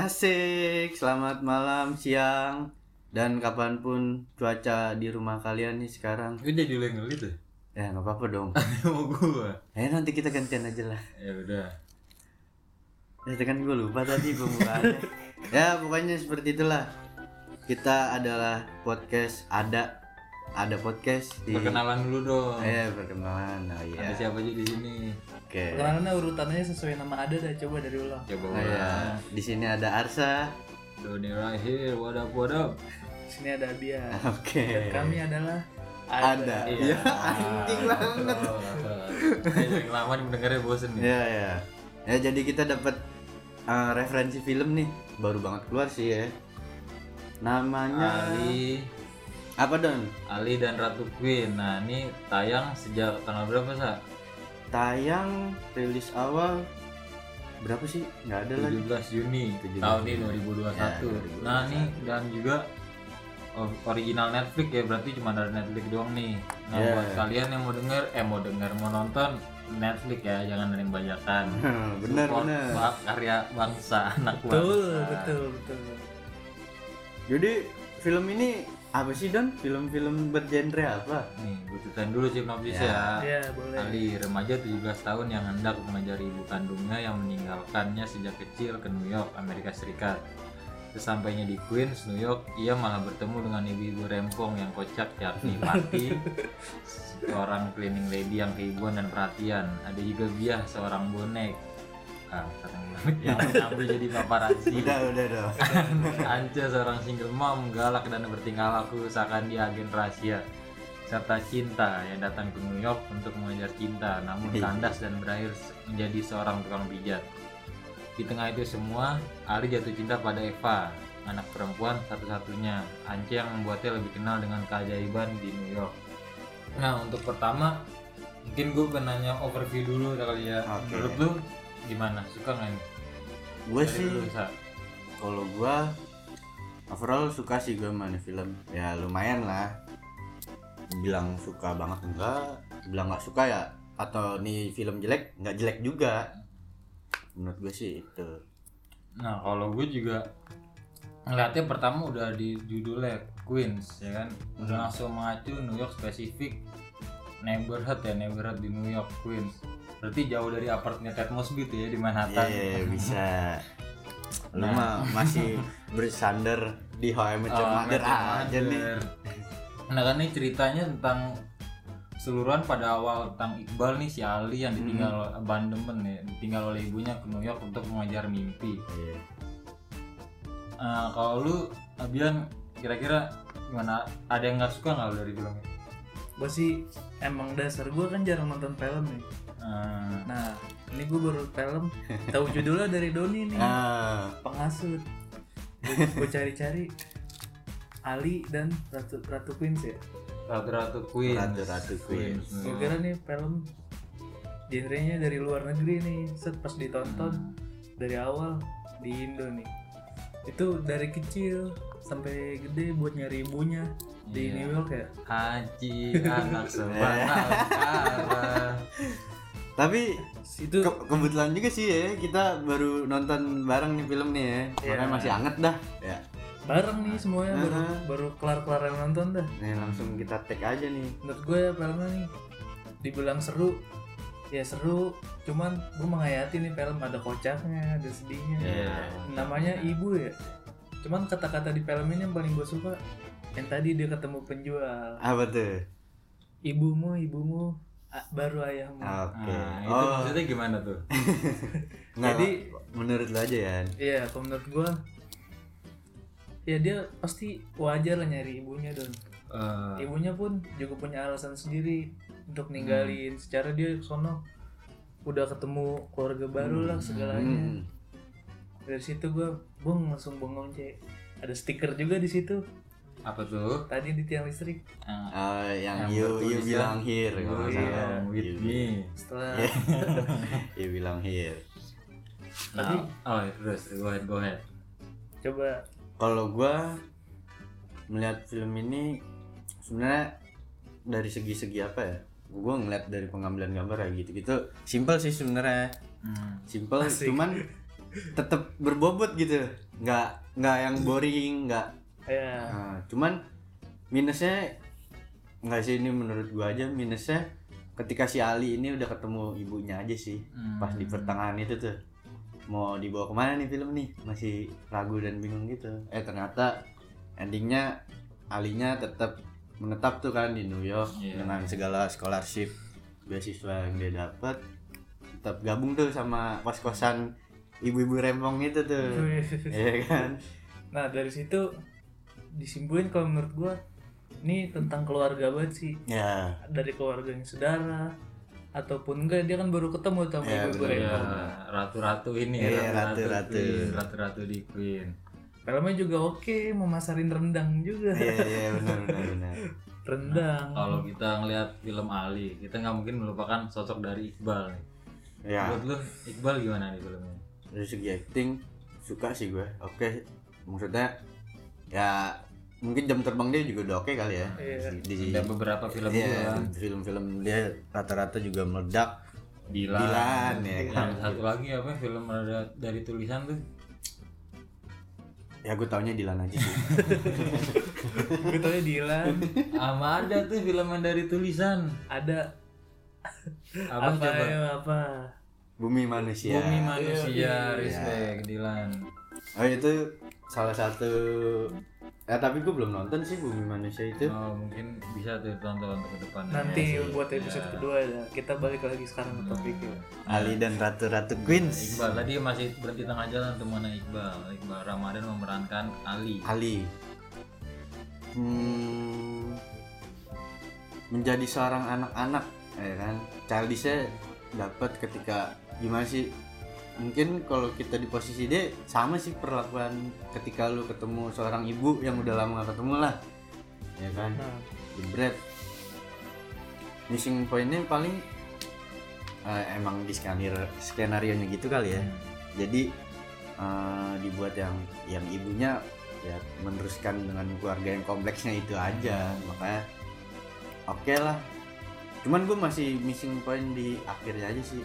Asik, selamat malam, siang, dan kapan pun cuaca di rumah kalian nih sekarang. Gue jadi lu yang ngelit. Ya nggak apa-apa dong. Mau gua. Eh nanti kita gantian aja lah. Ya udah. Ya kan gue lupa tadi pembukaannya. ya pokoknya seperti itulah. Kita adalah podcast ada ada podcast di. Perkenalan dulu dong. Eh perkenalan. Oh iya. Ada siapa aja di sini? Oke. Karena urutannya sesuai nama ada dah coba dari ulang. Coba Oh iya. Di sini ada Arsa. Doni right here, what up, what up? Di sini ada Abia. Oke. Dan kami adalah Ada. Iya. Ya, anjing banget. Kayaknya lama nih mendengarnya bosen nih. Ya ya. Ya jadi kita dapat uh, referensi film nih, baru banget keluar sih ya. Namanya Ali, apa Don? Ali dan Ratu Queen. Nah, ini tayang sejak tanggal berapa, Sa? Tayang rilis awal berapa sih? Nggak ada lagi. 17 Juni 17 tahun ini Juni. 2021. Ya, 2021. Nah, nih dan juga o- original Netflix ya berarti cuma dari Netflix doang nih. Nah, Ya. buat kalian yang mau denger eh mau denger mau nonton Netflix ya, jangan dari bajakan. bener Support bener. karya bangsa, anak betul, bangsa. betul, betul. Jadi film ini apa sih Don? Film-film bergenre apa? Nih, gue ceritain dulu sinopsisnya Ya. ya. Ya, boleh. Ali, remaja 17 tahun yang hendak mengejar ibu kandungnya yang meninggalkannya sejak kecil ke New York, Amerika Serikat. Sesampainya di Queens, New York, ia malah bertemu dengan ibu-ibu rempong yang kocak yakni Patty, seorang cleaning lady yang keibuan dan perhatian. Ada juga Biah, seorang bonek. Ah, yang mengambil jadi paparazzi. Udah udah dong. Anca seorang single mom galak dan bertingkah laku seakan dia agen rahasia serta cinta yang datang ke New York untuk mengejar cinta namun Iya. kandas dan berakhir menjadi seorang tukang pijat. Di tengah itu semua, Ali jatuh cinta pada Eva, anak perempuan satu-satunya. Anca yang membuatnya lebih kenal dengan keajaiban di New York. Nah, untuk pertama, mungkin gue nanya overview dulu kali ya. Oke. Menurut lu gimana? Suka nggak nih? Gue sih kalau gua overall suka sih gue mana film. Ya lumayan lah. Bilang suka banget enggak, bilang nggak suka ya atau nih film jelek nggak jelek juga. Menurut gue sih itu. Nah kalau gue juga ngeliatnya pertama udah di judulnya Queens ya kan udah Hmm. langsung mengacu New York spesifik neighborhood ya neighborhood di New York Queens berarti jauh dari apartemen Ted Mosby tuh ya di Manhattan Iya bisa. Lu Nah. mah masih bersandar di How I Met Your Oh, Mother Your aja nih. Nah kan ini ceritanya tentang seluruhan pada awal tentang Iqbal nih si Ali yang ditinggal Hmm. abandonment ya ditinggal oleh ibunya ke New York untuk mengejar mimpi. Iya. Nah, kalau lu Abian kira-kira gimana? Ada yang nggak suka nggak lu dari filmnya? Gue sih emang dasar gue kan jarang nonton film nih. Nah, Nah, ini gue baru film tahu judulnya dari Doni nih. Ah, Pengasut. Gue cari-cari Ali dan Ratu Ratu Queens ya. Ratu-Ratu Queens. Ratu-Ratu Queens. Gue kira nih film genrenya dari luar negeri nih. Set pas ditonton Hmm. dari awal di Indo nih. Itu dari kecil sampai gede buat nyari ibunya di Iya. New York ya. Haji anak sebatang tapi Itu ke- kebetulan juga sih ya kita baru nonton bareng nih film nih ya. Iya. Makanya masih anget dah. Ya. bareng nih semuanya baru Aha. baru kelar-kelar yang nonton dah. Nih langsung kita tag aja nih. Menurut gue filmnya nih dibilang seru ya seru cuman gue menghayati nih film ada kocaknya ada sedihnya Iya. namanya ibu ya cuman kata-kata di film ini yang paling gue suka yang tadi dia ketemu penjual Apa tuh? ibumu ibumu baru ayahmu. Oke. Nah, itu oh, maksudnya gimana tuh? nggak, jadi- menurut lo aja ya. iya kalau menurut gue ya dia pasti wajar lah nyari ibunya don. Eh, ibunya pun juga punya alasan sendiri untuk ninggalin. Secara dia sono udah ketemu keluarga baru lah segalanya. Hmm. dari situ gue bung langsung bengong cek. Ada stiker juga di situ apa tuh? tadi di tiang listrik Eh, Ah, yang, Yang you you bertuliskan, bilang here nggak iya, salah. with You- me. setelah Iya. you bilang here. Nah, Tapi- oh ya, terus go ahead, go ahead. coba Kalau gua melihat film ini sebenarnya dari segi-segi apa ya? Gua ngeliat dari pengambilan gambar kayak gitu-gitu. Simpel sih sebenarnya. Hmm. Simpel Asik. cuman tetap berbobot gitu nggak nggak yang boring nggak ya Nah, cuman minusnya nggak sih ini menurut gua aja minusnya ketika si Ali ini udah ketemu ibunya aja sih Hmm. pas di pertengahan itu tuh. Mau dibawa ke mana nih film nih? Masih ragu dan bingung gitu. Eh ternyata endingnya Alinya tetap menetap tuh kan di New York Iya. dengan segala scholarship beasiswa yang dia dapat tetap gabung tuh sama kos kosan ibu-ibu rempong itu tuh. Iya kan? Nah dari situ disimpulin kalau menurut gua ini tentang keluarga banget sih ya dari keluarga yang saudara ataupun enggak dia kan baru ketemu sama Ya, ibu bener. Iya, ratu-ratu ini Iya, ratu-ratu ratu-ratu. Di Queen. filmnya juga oke memasarin rendang juga iya iya benar benar benar rendang Kalau kita ngelihat film Ali, kita nggak mungkin melupakan sosok dari Iqbal nih. ya Menurut lu Iqbal gimana nih filmnya? dari segi acting suka sih gue oke maksudnya ya mungkin jam terbang dia juga udah oke kali ya Iya. di, di Ada beberapa film iya, kan. film-film dia rata-rata juga meledak Dilan. Dilan, ya kan. Satu lagi apa film ada dari tulisan tuh? ya gue taunya Dilan aja sih gue tau Dilan Ama ada tuh film yang dari tulisan. ada Apa, apa coba? ya apa Bumi Manusia Bumi manusia, Iya, respect, Dilan. Oh itu salah satu ya tapi gue belum nonton sih Bumi Manusia itu Oh, mungkin bisa tuh tonton untuk ke depannya. nanti Ya, buat episode Ya. kedua ya kita balik lagi sekarang ke topiknya Ali dan Ratu-Ratu Queens Iqbal tadi masih berhenti tengah jalan tuh mana Iqbal. Iqbal Ramadan memerankan Ali. Ali hmm, menjadi seorang anak-anak ya kan childishnya dapat ketika gimana sih mungkin kalau kita di posisi dia sama sih perlakuan ketika lu ketemu seorang ibu yang udah lama gak ketemu lah. Ya kan? Nah. Jebret. Missing pointnya paling eh, emang di skenario skenario nya gitu kali ya. Jadi eh, dibuat yang yang ibunya ya meneruskan dengan keluarga yang kompleksnya itu aja. Makanya oke lah. Cuman gue masih missing point di akhirnya aja sih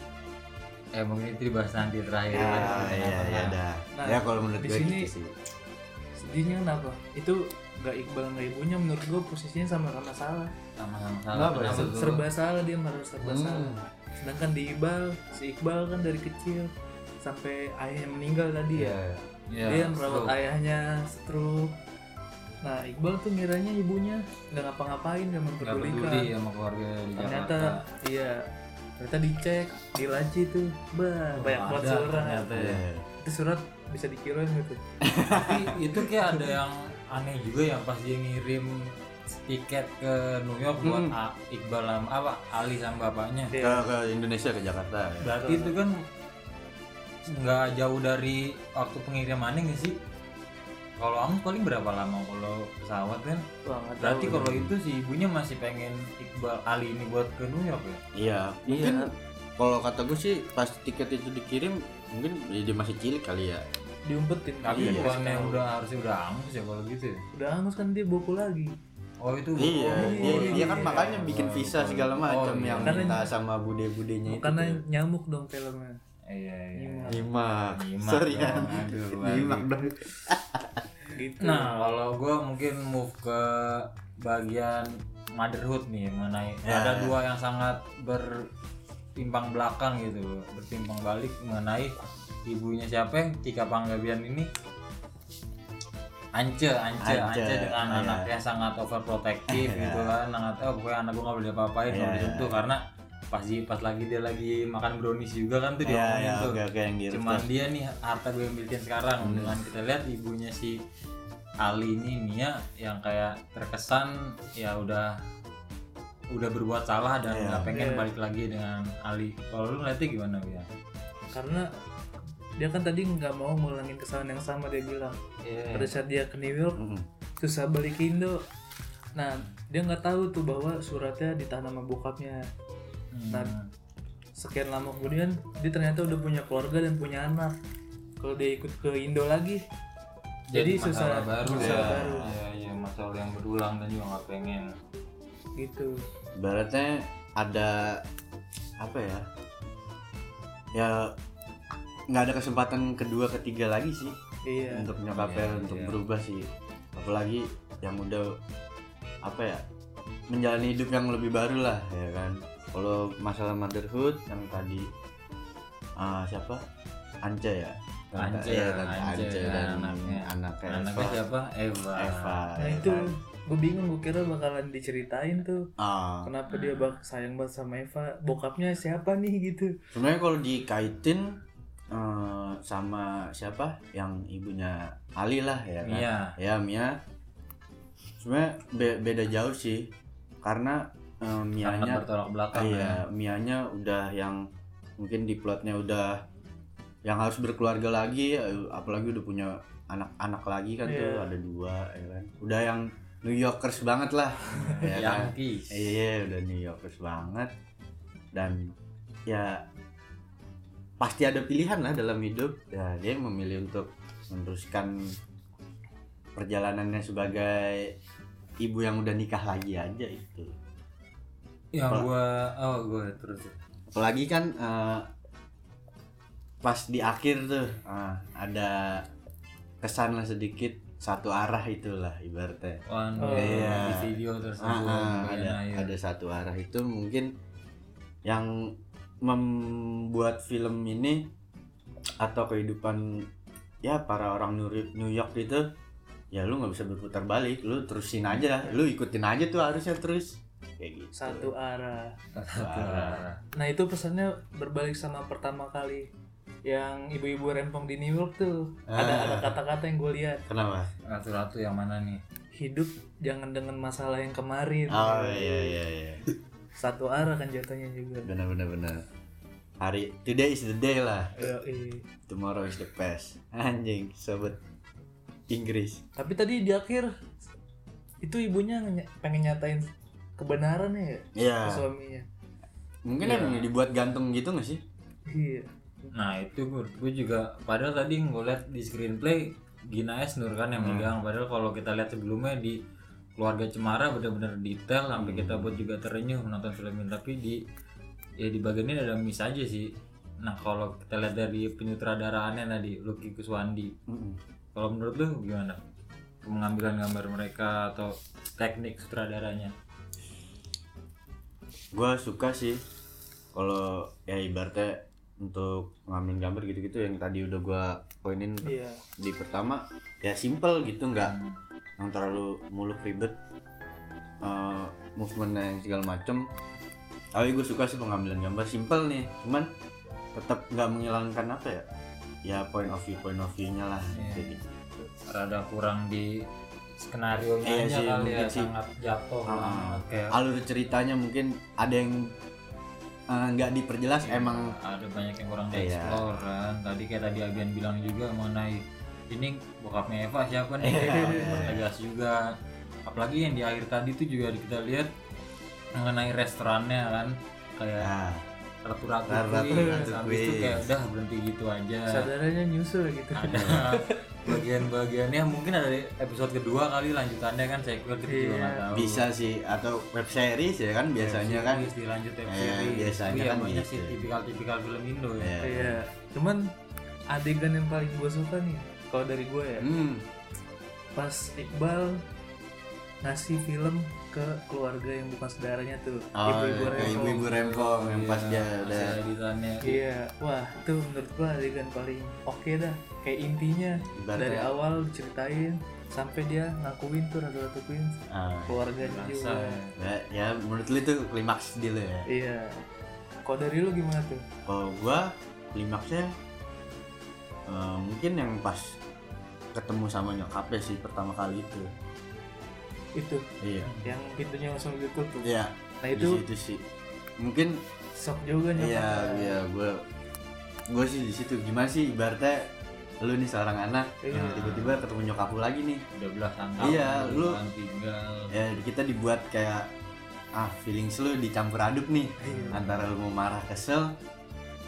Eh mungkin itu dibahas nanti terakhir. ya Tadi ya kenapa? ya dah Nah, ya kalau menurut di gue sini- gitu sih sedihnya kenapa itu nggak Iqbal nggak ibunya menurut gue posisinya sama-sama salah Sama-sama salah. Kenapa ya? Kenapa tuh? serba salah dia malah serba Hmm. salah sedangkan di Iqbal si Iqbal kan dari kecil sampai ayahnya meninggal tadi ya Ya, dia merawat stroke. ayahnya stroke nah Iqbal tuh ngiranya ibunya nggak ngapa-ngapain nggak Nggak peduli memperdulikan sama keluarga di ternyata iya ternyata dicek di laci tuh bah banyak Oh, banget surat ternyata ya. Iya. itu surat bisa dikirim gitu Tapi itu kayak ada yang aneh juga yang pas dia ngirim tiket ke New York buat Hmm. A- Iqbal sama apa Ali sama bapaknya. ke, ke Indonesia ke Jakarta ya. Berarti itu kan nggak jauh dari waktu pengirimannya nggak sih? Kalau Angus paling berapa lama kalau pesawat kan? Wah, nggak Berarti kalau itu si ibunya masih pengen Iqbal Ali ini buat ke New York ya? Iya, mungkin Iya. kalau kata gue sih pas tiket itu dikirim mungkin ya dia masih cilik kali ya. diumpetin Tapi Iya. bukannya udah harusnya udah Angus ya kalau gitu ya? udah hangus kan dia boku lagi Oh itu Iya, oh, dia, iya, dia kan iya. makanya bikin visa segala macam Oh, iya. yang Karena- minta sama bude-budenya itu. karena nyamuk dong filmnya Iya iya. Nyimak. Nyimak. Sorry ya. aduh, Nyimak dong. gitu Nah kalau gue mungkin move ke bagian motherhood nih mengenai Ya. ada dua yang sangat bertimpang belakang gitu bertimpang balik mengenai ibunya siapa yang Tika Panggabian ini Ance, Ance, Ance, Ance dengan iya. anaknya sangat overprotective Iya. gitu kan, sangat oh pokoknya anak gue gak boleh apa-apain, Iya, nggak boleh iya. sentuh karena pas di pas lagi dia lagi makan brownies juga kan tuh dia Iya, ngomongin ya, tuh. oke yang di cuman dia nih harta gue yang milikin sekarang. Hmm. dengan kita lihat ibunya si Ali ini Mia yang kayak terkesan ya udah udah berbuat salah dan Iya. nggak pengen Iya. balik lagi dengan Ali. Kalau lu ngeliatnya gimana ya karena dia kan tadi nggak mau ngulangin kesalahan yang sama dia bilang. Pada saat dia ke New York Mm-mm. susah balik ke Indo nah dia nggak tahu tuh bahwa suratnya ditahan sama bokapnya Hmm. Nah, sekian lama kemudian dia ternyata udah punya keluarga dan punya anak kalau dia ikut ke Indo lagi jadi masalah susah- baru masalah ya. baru. ya ya masalah yang berulang dan juga nggak pengen gitu Ibaratnya ada apa ya? Ya nggak ada kesempatan kedua ketiga lagi sih iya untuk nyokapnya Iya, untuk iya. berubah sih apalagi yang udah apa ya menjalani hidup yang lebih baru lah ya kan kalau masalah motherhood yang tadi ah, siapa Anja ya Tante- Anja, iya, Tante Anja, Anja dan anaknya. anaknya Anaknya Eva. siapa? Eva. Eva nah ya itu kan. gue bingung gue kira bakalan diceritain tuh Ah, kenapa dia bak sayang banget sama Eva bokapnya siapa nih gitu sebenarnya kalau dikaitin eh, sama siapa yang ibunya Ali lah ya kan Mia. ya Mia sebenarnya be- beda jauh sih karena eh, Mianya bertolak belakang ya. iya Mianya udah yang mungkin di plotnya udah yang harus berkeluarga lagi eh, apalagi udah punya anak-anak lagi kan tuh Iya. ada dua ya kan udah yang New Yorkers banget lah ya kan Yankees. Iya, udah New Yorkers banget. Dan ya pasti ada pilihan lah dalam hidup. Ya, dia memilih untuk meneruskan perjalanannya sebagai ibu yang udah nikah lagi aja itu. Yang Apa? gua oh gua terus. Apalagi kan eh, pas di akhir tuh ah, ada kesan lah sedikit satu arah itulah ibaratnya. Oh, iya. di video tersebut Ah, ah, ada akhir. ada satu arah itu mungkin yang membuat film ini atau kehidupan ya para orang New York itu ya lu nggak bisa berputar balik lu terusin aja lu ikutin aja tuh harusnya terus kayak gitu. Satu arah. Satu arah. nah itu pesannya berbalik sama pertama kali. Yang ibu-ibu rempong di New York tuh. Ada Ah. ada kata-kata yang gue lihat. Kenapa? Ratu-ratu yang mana nih? hidup jangan dengan masalah yang kemarin. Oh iya iya iya. Satu arah kan jatuhnya juga. Benar benar benar. Hari today is the day lah. Yoi. tomorrow is the past. Anjing sobat Inggris. Tapi tadi di akhir itu ibunya nge- pengen nyatain kebenaran ya Iya. ke suaminya. Mungkin Iya. emang dibuat gantung gitu gak sih? Iya. Nah itu gue, gue juga padahal tadi ngeliat di screenplay Gina S Nur kan yang Hmm. megang. Padahal kalau kita lihat sebelumnya di keluarga Cemara benar-benar detail sampai Hmm. kita buat juga terenyuh menonton film ini. Tapi di ya di bagian ini ada miss aja sih. Nah kalau kita lihat dari penyutradaraannya tadi Lucky Kuswandi. Mm-mm. kalau menurut lu gimana? Pengambilan gambar mereka atau teknik sutradaranya gue suka sih kalau ya ibaratnya untuk ngambil gambar gitu-gitu yang tadi udah gue poinin iya. di pertama ya simple gitu nggak yang terlalu muluk ribet eh movement yang segala macem. Tapi gue suka sih pengambilan gambar simple nih cuman tetap nggak menghilangkan apa ya ya point of view point of view nya lah Iya. kayak gitu. Rada kurang di skenario nya Iya sih, kali ya mungkin sih. sangat jatuh. Ah, banget kayak alur ceritanya mungkin ada yang eh, nggak diperjelas emang ada banyak yang kurang Iya. dieksplor kan. Tadi kayak tadi Abian bilang juga mengenai ini bokapnya Eva siapa nih? Iya. tegas juga. Apalagi yang di akhir tadi tuh juga kita lihat mengenai restorannya kan. Kayak ya, ratu-ratu Ratu-ratu quiz habis itu kayak udah berhenti gitu aja. Saudaranya nyusul gitu. Ada bagian-bagiannya mungkin ada di episode kedua kali lanjutannya kan saya kita juga Iya. nggak tahu. Bisa sih atau web series ya kan biasanya kan. Series dilanjut web Eh, series. biasanya Tapi ya kan banyak gitu. sih tipikal-tipikal film Indo ya. Ya. iya. Cuman adegan yang paling gue suka nih kalau dari gue ya. Hmm. Pas Iqbal ngasih film ke keluarga yang bukan saudaranya tuh oh, ibu-ibu rempong ibu-ibu rempong yang pas dia Iya, editannya. Iya. Wah itu menurut gue adegan paling oke dah kayak intinya ibaratnya dari awal diceritain sampai dia ngakuin tuh ratu-ratu queen ah, keluarganya juga. Ya. ya, ya menurut lu itu klimaks deal ya? Iya. Kalau dari lu gimana tuh? Kalau gua klimaksnya eh, mungkin yang pas ketemu sama nyokapnya sih pertama kali itu. Itu? Iya. Yang pintunya langsung ditutup iya. Nah di itu situ sih. Mungkin shock juga nyokap iya iya gua gua sih di situ. Gimana sih ibaratnya lu nih seorang anak yang Iya. tiba-tiba ketemu nyokap lu lagi nih udah belasan Iya, tahun lu- kan tinggal ya kita dibuat kayak ah feelings lu dicampur aduk nih Iya. antara lu mau marah kesel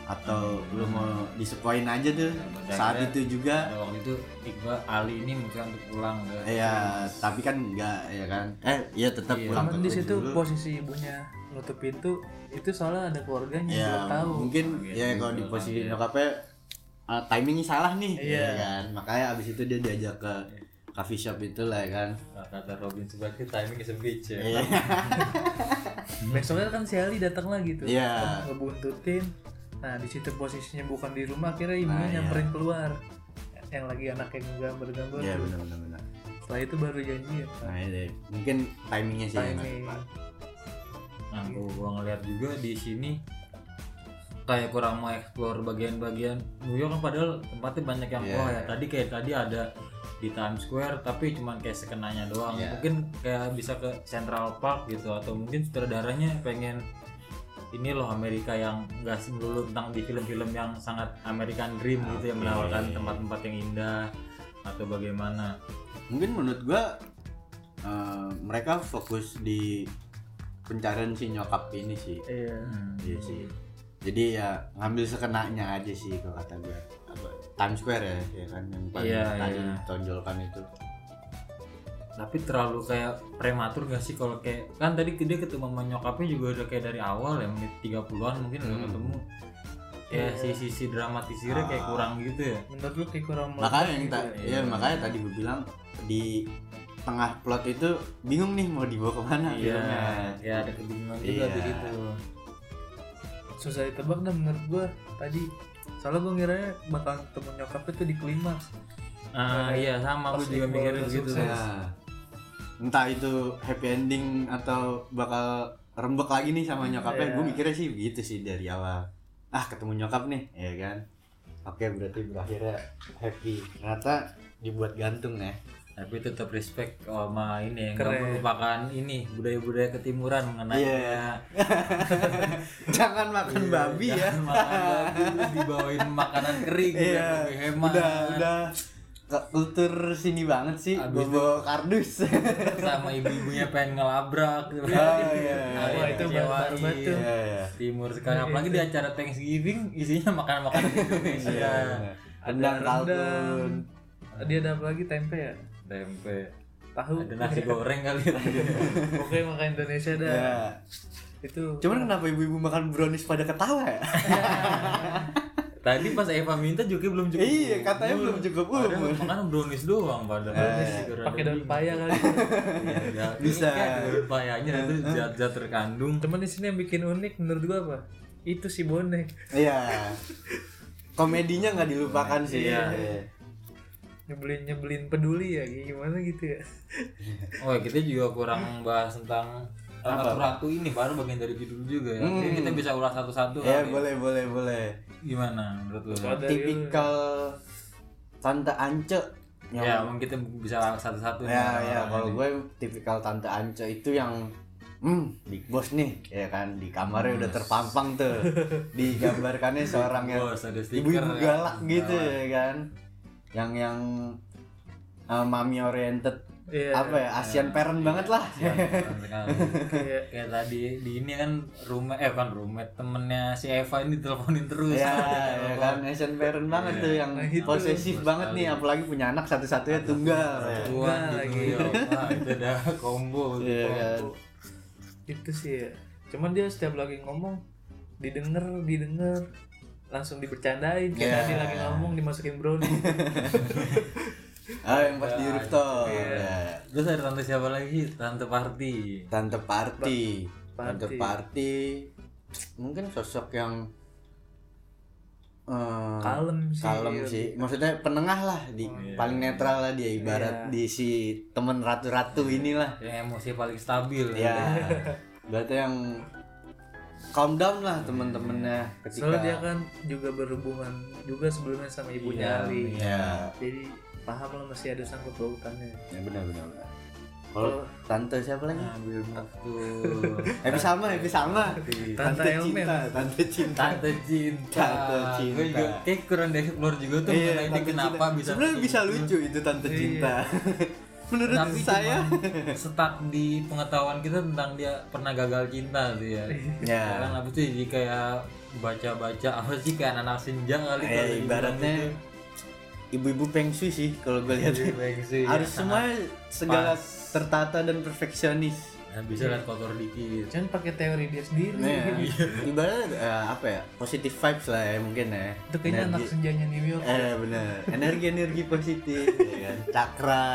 atau Hmm. lu mau disepoin aja tuh Ya, saat itu juga waktu itu Iqbal Ali ini mungkin untuk pulang ke ya tapi kan enggak ya kan eh iya tetap Iya. pulang di situ dulu. posisi ibunya nutup pintu itu soalnya ada keluarganya ya tahu mungkin Gitu ya kalau di posisi iya. nyokapnya ah, timingnya salah nih Iya. ya kan makanya abis itu dia diajak ke coffee shop itu lah ya kan kata Robin sebagai timing is a bitch ya Iya. besoknya kan si Ali datang lagi tuh Iya. ngebuntutin nah di situ posisinya bukan di rumah akhirnya ibunya Nah, iya. nyamperin keluar yang lagi anak yang gambar-gambar Iya tuh. benar benar benar. setelah itu baru janjian Nah ini mungkin timingnya sih timing tepat. Nah, gua, gua ngeliat juga di sini kayak kurang mau explore bagian-bagian New York kan padahal tempatnya banyak yang Iya. oh ya tadi kayak tadi ada di Times Square tapi cuman kayak sekenanya doang Iya. mungkin kayak bisa ke Central Park gitu atau mungkin sutradaranya pengen ini loh Amerika yang nggak melulu tentang di film-film yang sangat American Dream gitu yang menawarkan tempat-tempat yang indah atau bagaimana Mungkin menurut gua eh, mereka fokus di pencarian si nyokap ini sih. iya Hmm. Iya sih. Jadi ya ngambil sekenanya aja sih kalau kata gue. Apa, Times Square ya, ya kan yang paling Iya, tadi iya. tonjolkan itu. tapi terlalu kayak prematur gak sih kalau kayak kan tadi dia ketemu sama nyokapnya juga udah kayak dari awal ya menit 30-an mungkin udah Hmm. ketemu kayak Iya. si sisi dramatisirnya kayak Ah. kurang gitu ya menurut lu kayak kurang Makanya yang gitu ta- ya. iya, Iya. makanya tadi gue bilang di tengah plot itu bingung nih mau dibawa ke mana iya filmnya. ya ada kebingungan juga Iya. di situ susah ditebak dah menurut gua tadi soalnya gua ngiranya bakal ketemu nyokapnya tuh di klimaks ah iya sama gue juga mikirin gitu. Ya. Entah itu happy ending atau bakal rembek lagi nih sama nyokapnya. Iya. Gue mikirnya sih begitu sih dari awal. Ah ketemu nyokap nih, ya kan. Oke berarti berakhirnya happy. Ternyata dibuat gantung ya. Tapi tetap respect sama ini ya nggak Keren. melupakan ini budaya-budaya ketimuran mengenai Iya. kayak Jangan makan babi ya. jangan makan babi dibawain makanan kering biar Iya. lebih hemat Udah udah ke kultur sini banget sih. Abis Bobo kardus. sama ibu-ibunya pengen ngelabrak gitu. Oh, iya. Nah, Wah, itu baru tuh. Iya iya. Timur sekarang apalagi di acara Thanksgiving isinya makanan-makanan Indonesia. Iya. Rendang rendang. kalkun. dia ada apa lagi tempe ya Tempe. tahu Ada nasi goreng kali ya. pokoknya makan Indonesia dah Iya. itu Cuman kenapa ibu-ibu makan brownies pada ketawa ya? Tadi pas Eva minta juga belum cukup. Iya, katanya belum cukup Padahal umur. makan brownies doang padahal. Eh, pakai daun paya kali iya. Bisa. Daun payanya itu zat-zat terkandung. cuman di sini yang bikin unik menurut gua apa itu si bonek Iya. Komedinya nggak dilupakan sih. Iya. Nyebelin nyebelin peduli ya gimana gitu ya Oh, kita juga kurang bahas tentang Apa? ratu-ratu ini baru bagian dari judul juga ya. Hmm. Jadi kita bisa ulas satu-satu. Ya kali. boleh boleh boleh. Gimana menurut lu? Tipikal tante Ance. Ya, mungkin kita bisa satu-satu. ya, ya kalau gue tipikal tante Ance itu yang hmm big boss nih ya kan di kamarnya udah terpampang tuh digambarkannya seorang yang ibu-ibu ya. galak gitu Galak. ya kan yang yang uh, mami oriented Iya. apa ya Asian parent banget lah Iya, sekali. kayak tadi di ini kan roommate eh kan roommate temennya si Eva ini diteleponin terus ya, Dia ya telepon. kan Asian parent banget Iya. tuh yang Nah, itu. posesif banget sekali. nih apalagi punya anak satu-satunya tunggal ya. Tuan Nah, di lagi. Wah, itu udah combo Iya kan itu sih ya cuman dia setiap lagi ngomong didengar didengar langsung dibercandain kayak Iya. tadi lagi ngomong dimasukin brownie ah yang pas di rooftop Iya. ya. terus ada tante siapa lagi tante Party tante party tante Party. mungkin sosok yang eh, kalem sih kalem sih maksudnya penengah lah di iya. paling netral lah dia ibarat Iya. di si temen ratu-ratu inilah yang emosi paling stabil ya berarti yang calm down lah temen-temennya ketika soalnya dia kan juga berhubungan juga sebelumnya sama ibunya Iya, Ali iya. ya jadi paham lah masih ada sangkut pautannya ya benar benar benar. kalau tante siapa lagi tuh Happy Salma Happy Salma Tante Elmen. cinta tante cinta Tante cinta. Tante cinta. Gue juga kayak kurang dari explore juga tuh Iya, ini Tante kenapa Cinta. bisa sebenarnya bisa lucu itu tante Iya. menurut Tapi saya stuck di pengetahuan kita tentang dia pernah gagal cinta tuh ya. ya Kan habis itu jadi kayak baca-baca apa sih kayak anak senja kali Eh, kalau ibaratnya ibu-ibu peng shui sih kalau gue lihat sih, harus ya. semua segala Pas. tertata dan perfeksionis Nah, bisa lihat kotor dikit. Jangan pakai teori dia sendiri. Nah, ibaratnya eh, apa ya? Positive vibes lah ya mungkin ya. Itu kayaknya anak Energi- senjanya New York. Eh bener, energi-energi positif ya kan. Cakra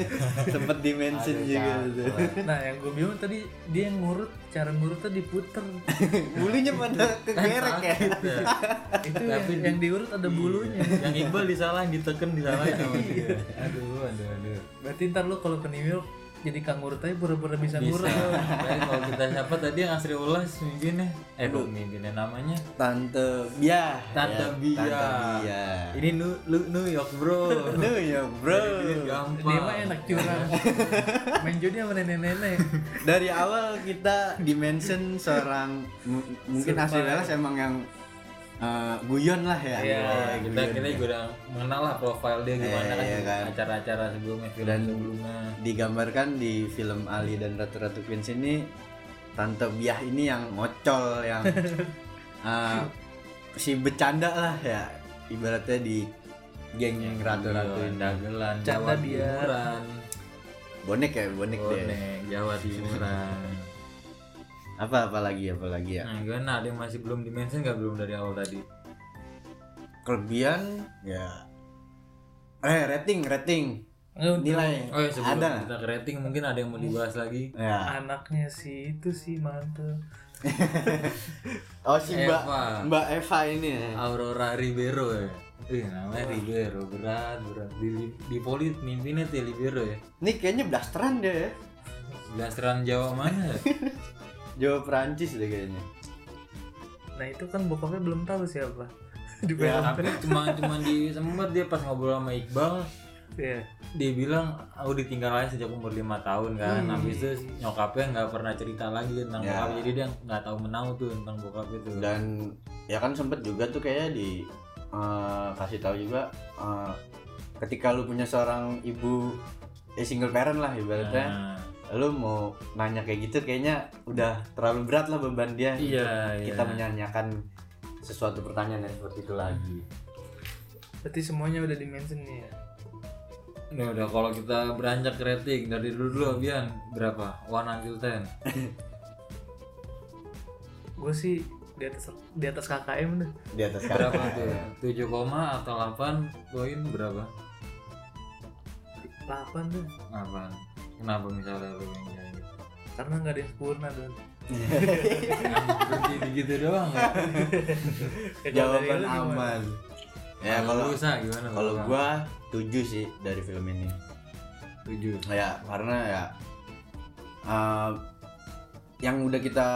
sempet dimention Aduh, juga tuh. Nah, yang gue bilang tadi dia yang ngurut, cara ngurutnya diputer. Bulunya pada kegerek ya. Ya. Itu Tapi yang, di- yang diurut ada bulunya. yang Iqbal disalahin, diteken disalahin sama dia. Aduh, aduh, aduh. Berarti ntar lu kalau ke New York jadi kang ngurut aja pura-pura bisa, Bisa. ngurut. Kalau kita siapa tadi yang Asri Ulas mimpinnya? Eh, dong mimpinnya namanya. Tante Bia. Tante ya, Bia. Tante Bia. Ini New, Lu- New York, Bro. New York bro. Gampang. Dia mah enak curang. Main judi sama nenek-nenek. Dari awal kita dimention seorang mu- mungkin asli Welas emang yang eh, guyon lah ya. Iya, Eh, kita guyon kita ya. juga udah mengenal lah profil dia gimana Eh, kan, iya kan. acara-acara sebelumnya film Dan- sebelumnya digambarkan di film Ali dan Ratu Ratu Queens ini Tante Biah ini yang ngocol yang eh, si bercanda lah ya ibaratnya di geng Ratu Ratu Iya, ini dagelan Jawa dia. Timuran bonek ya bonek deh bonek Jawa Timuran apa apa lagi apa lagi ya? Nah gimana? Ada yang masih belum dimention nggak? Belum dari awal tadi? Kelebihan ya. Eh rating rating. Untuk nilai. Oh ya sebelum ada kita ke rating mungkin ada yang mau dibahas lagi. Ya. anaknya si itu sih mantep. oh si mbak Eva. mbak Eva ini ya. Aurora Ribeiro ya. Ih, namanya Ribeiro berat berat. Di di poli mimpinnya tuh Ribeiro ya. Ini kayaknya blasteran deh ya. Blasteran Jawa mana? ya? Jawa Perancis deh kayaknya Nah itu kan bokapnya belum tahu siapa. Di Ya, tapi cuma cuma di sempat dia pas ngobrol sama Iqbal Iya. dia bilang aku ditinggal aja sejak umur lima tahun kan Hmm. habis itu nyokapnya nggak pernah cerita lagi tentang Ya. bokapnya jadi dia nggak tahu menau tuh tentang bokap itu dan ya kan sempet juga tuh kayak di eh, kasih tahu juga eh, ketika lu punya seorang ibu eh single parent lah ibaratnya Nah, lu mau nanya kayak gitu kayaknya udah terlalu berat lah beban dia iya untuk iya kita menyanyikan sesuatu pertanyaan yang seperti itu lagi Berarti semuanya udah dimention nih ya. Udah, udah kalau kita beranjak ke rating dari dulu dulu Bian berapa? One until ten. Gue sih di atas di atas KKM deh. di atas Berapa kata. tuh? 7 koma atau 8 poin berapa? 8 deh. Apaan? Kenapa misalnya lu yang kayak gitu? Karena nggak ada yang sempurna dan. Berhenti di gitu doang ya? jawaban aman ya kalau Lusa gimana? kalau gua tujuh sih dari film ini 7 ya karena ya eh, yang udah kita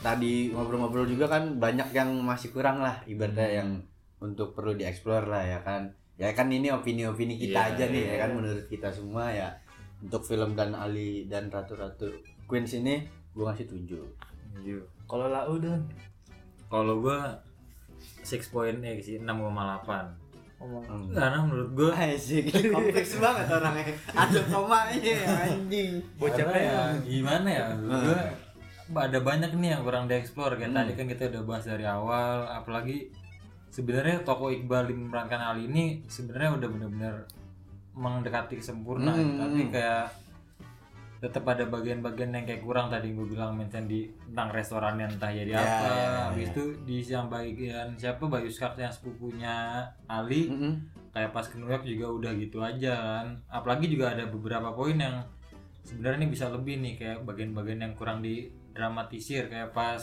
tadi ngobrol-ngobrol juga kan banyak yang masih kurang lah ibaratnya Hmm. yang untuk perlu dieksplor lah ya kan ya kan ini opini-opini kita Iya, aja nih iya. ya kan menurut kita semua ya untuk film dan Ali dan Ratu-Ratu Queens ini gua ngasih tujuh Kalau lau dan. Kalau gua 6.8 sih 6,8 Ngomong. Hmm. Karena menurut gua Asik, kompleks banget orangnya. Ada komanya anjing. Bocah Karena ya gimana ya menurut gua ada banyak nih yang kurang dieksplor kayak Hmm. tadi kan kita udah bahas dari awal apalagi sebenarnya toko Iqbal di memerankan hal ini sebenarnya udah benar-benar mendekati kesempurnaan Hmm. tapi kayak tetap ada bagian-bagian yang kayak kurang tadi gue bilang mention di tentang restoran yang entah jadi Ya, apa ya, habis ya. itu di yang bagian siapa Bayu Skak yang sepupunya Ali Mm-mm. kayak pas ke New York juga udah gitu aja kan apalagi juga ada beberapa poin yang sebenarnya ini bisa lebih nih kayak bagian-bagian yang kurang didramatisir kayak pas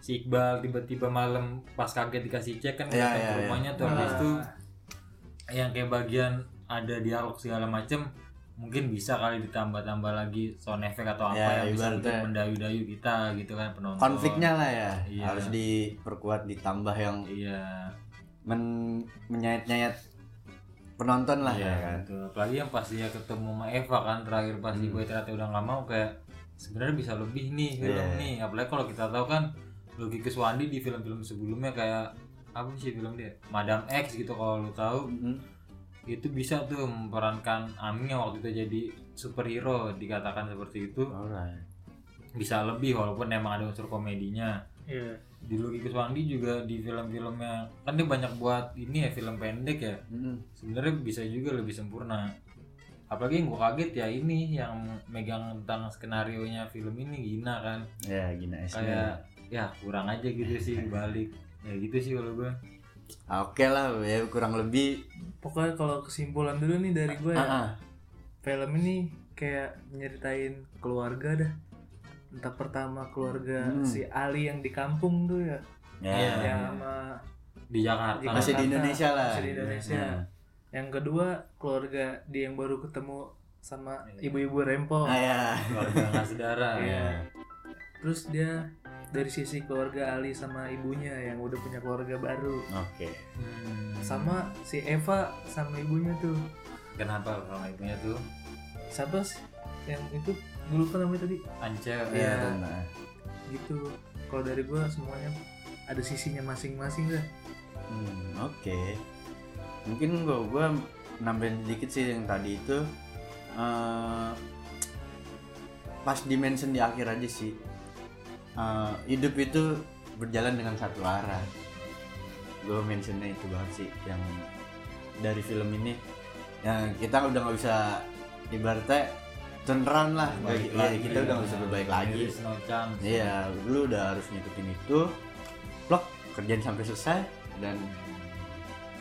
si Iqbal tiba-tiba malam pas kaget dikasih cek kan datang iya, ke iya. rumahnya tuh habis itu yang kayak bagian ada dialog segala macem mungkin bisa kali ditambah-tambah lagi sound effect atau apa Ya, yang bisa untuk mendayu-dayu kita gitu kan penonton Konfliknya lah ya. Iya. Harus diperkuat ditambah yang iya men menyayat-nyayat penonton lah Iya ya kan. betul. Apalagi yang pas dia ketemu sama Eva kan terakhir pas Hmm. Boy ternyata udah nggak mau kayak sebenarnya bisa lebih nih film Iya. nih. Apalagi kalau kita tahu kan Lucky Keswandi di film-film sebelumnya kayak apa sih film dia? Madam X gitu kalau lu tahu Mm-mm. Itu bisa tuh memerankan Aming yang waktu itu jadi superhero dikatakan seperti itu. Alright. bisa lebih walaupun emang ada unsur komedinya. Iya. di Lucky Keswandi juga di film-filmnya kan dia banyak buat ini ya film pendek ya. Mm-mm. sebenarnya bisa juga lebih sempurna. Apalagi yang gue kaget ya ini yang megang tentang skenario nya film ini Gina kan. Ya gina es kayak ya kurang aja gitu sih balik. Ya gitu sih kalau gue oke lah ya kurang lebih pokoknya kalau kesimpulan dulu nih dari gue ya ah, ah. film ini kayak nyeritain keluarga dah entah pertama keluarga Hmm. si Ali yang di kampung tuh ya ya Iya. yang sama di Jakarta Di masih di Jakarta, Indonesia lah masih di Indonesia. Nah. yang kedua keluarga dia yang baru ketemu sama ibu-ibu rempong ah ya keluarga nggak saudara Iya. terus dia dari sisi keluarga Ali sama ibunya yang udah punya keluarga baru oke Hmm. sama si Eva sama ibunya tuh kenapa kalau ibunya tuh siapa sih yang itu gue lupa namanya tadi Ance Iya. Iya, benar. gitu kalau dari gue semuanya ada sisinya masing-masing dah Hmm, oke. Mungkin gua gua nambahin sedikit sih yang tadi itu eh pas di mention di akhir aja sih. Eh, hidup itu berjalan dengan satu arah. Gue mentionnya itu banget sih yang dari film ini. Ya kita udah nggak bisa ibaratnya around lah. Baik Kayak- ya, kita udah nggak bisa berbaik lagi. No chance. Iya, lu udah harus ngikutin itu. Plok, kerjain sampai selesai dan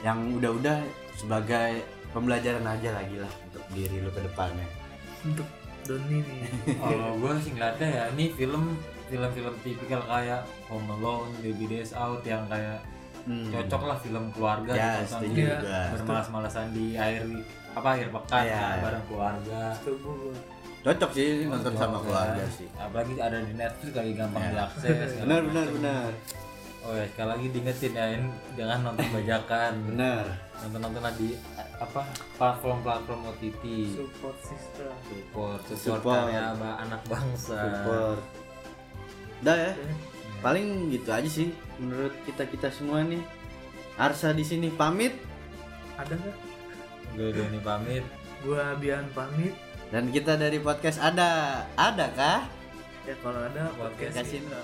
yang udah-udah sebagai pembelajaran aja lagi lah untuk diri lu ke depannya. untuk Doni nih Kalau gue sih ngeliatnya ya ini film film-film tipikal kayak Home Alone, Baby Days Out yang kayak Hmm. cocok lah film keluarga Ya, juga. bermalas-malasan di air apa akhir pekan Iya. kan, bareng keluarga. setuju Cocok sih nonton sama Cocok, keluarga ya. sih. Apalagi ada di Netflix lagi gampang Ya. diakses. Benar, benar, macam. benar. Oh ya, sekali lagi diingetin ya, ini jangan nonton bajakan. Benar. Nonton-nonton lah di apa platform-platform OTT. support system Support, support, Support. karya ba- anak bangsa. Support. Udah ya. Paling gitu aja sih menurut kita-kita semua nih. Arsa di sini pamit ada nggak Gue Doni pamit. gue Bian pamit dan kita dari podcast ada. Ada kah? ya kalau ada podcast kita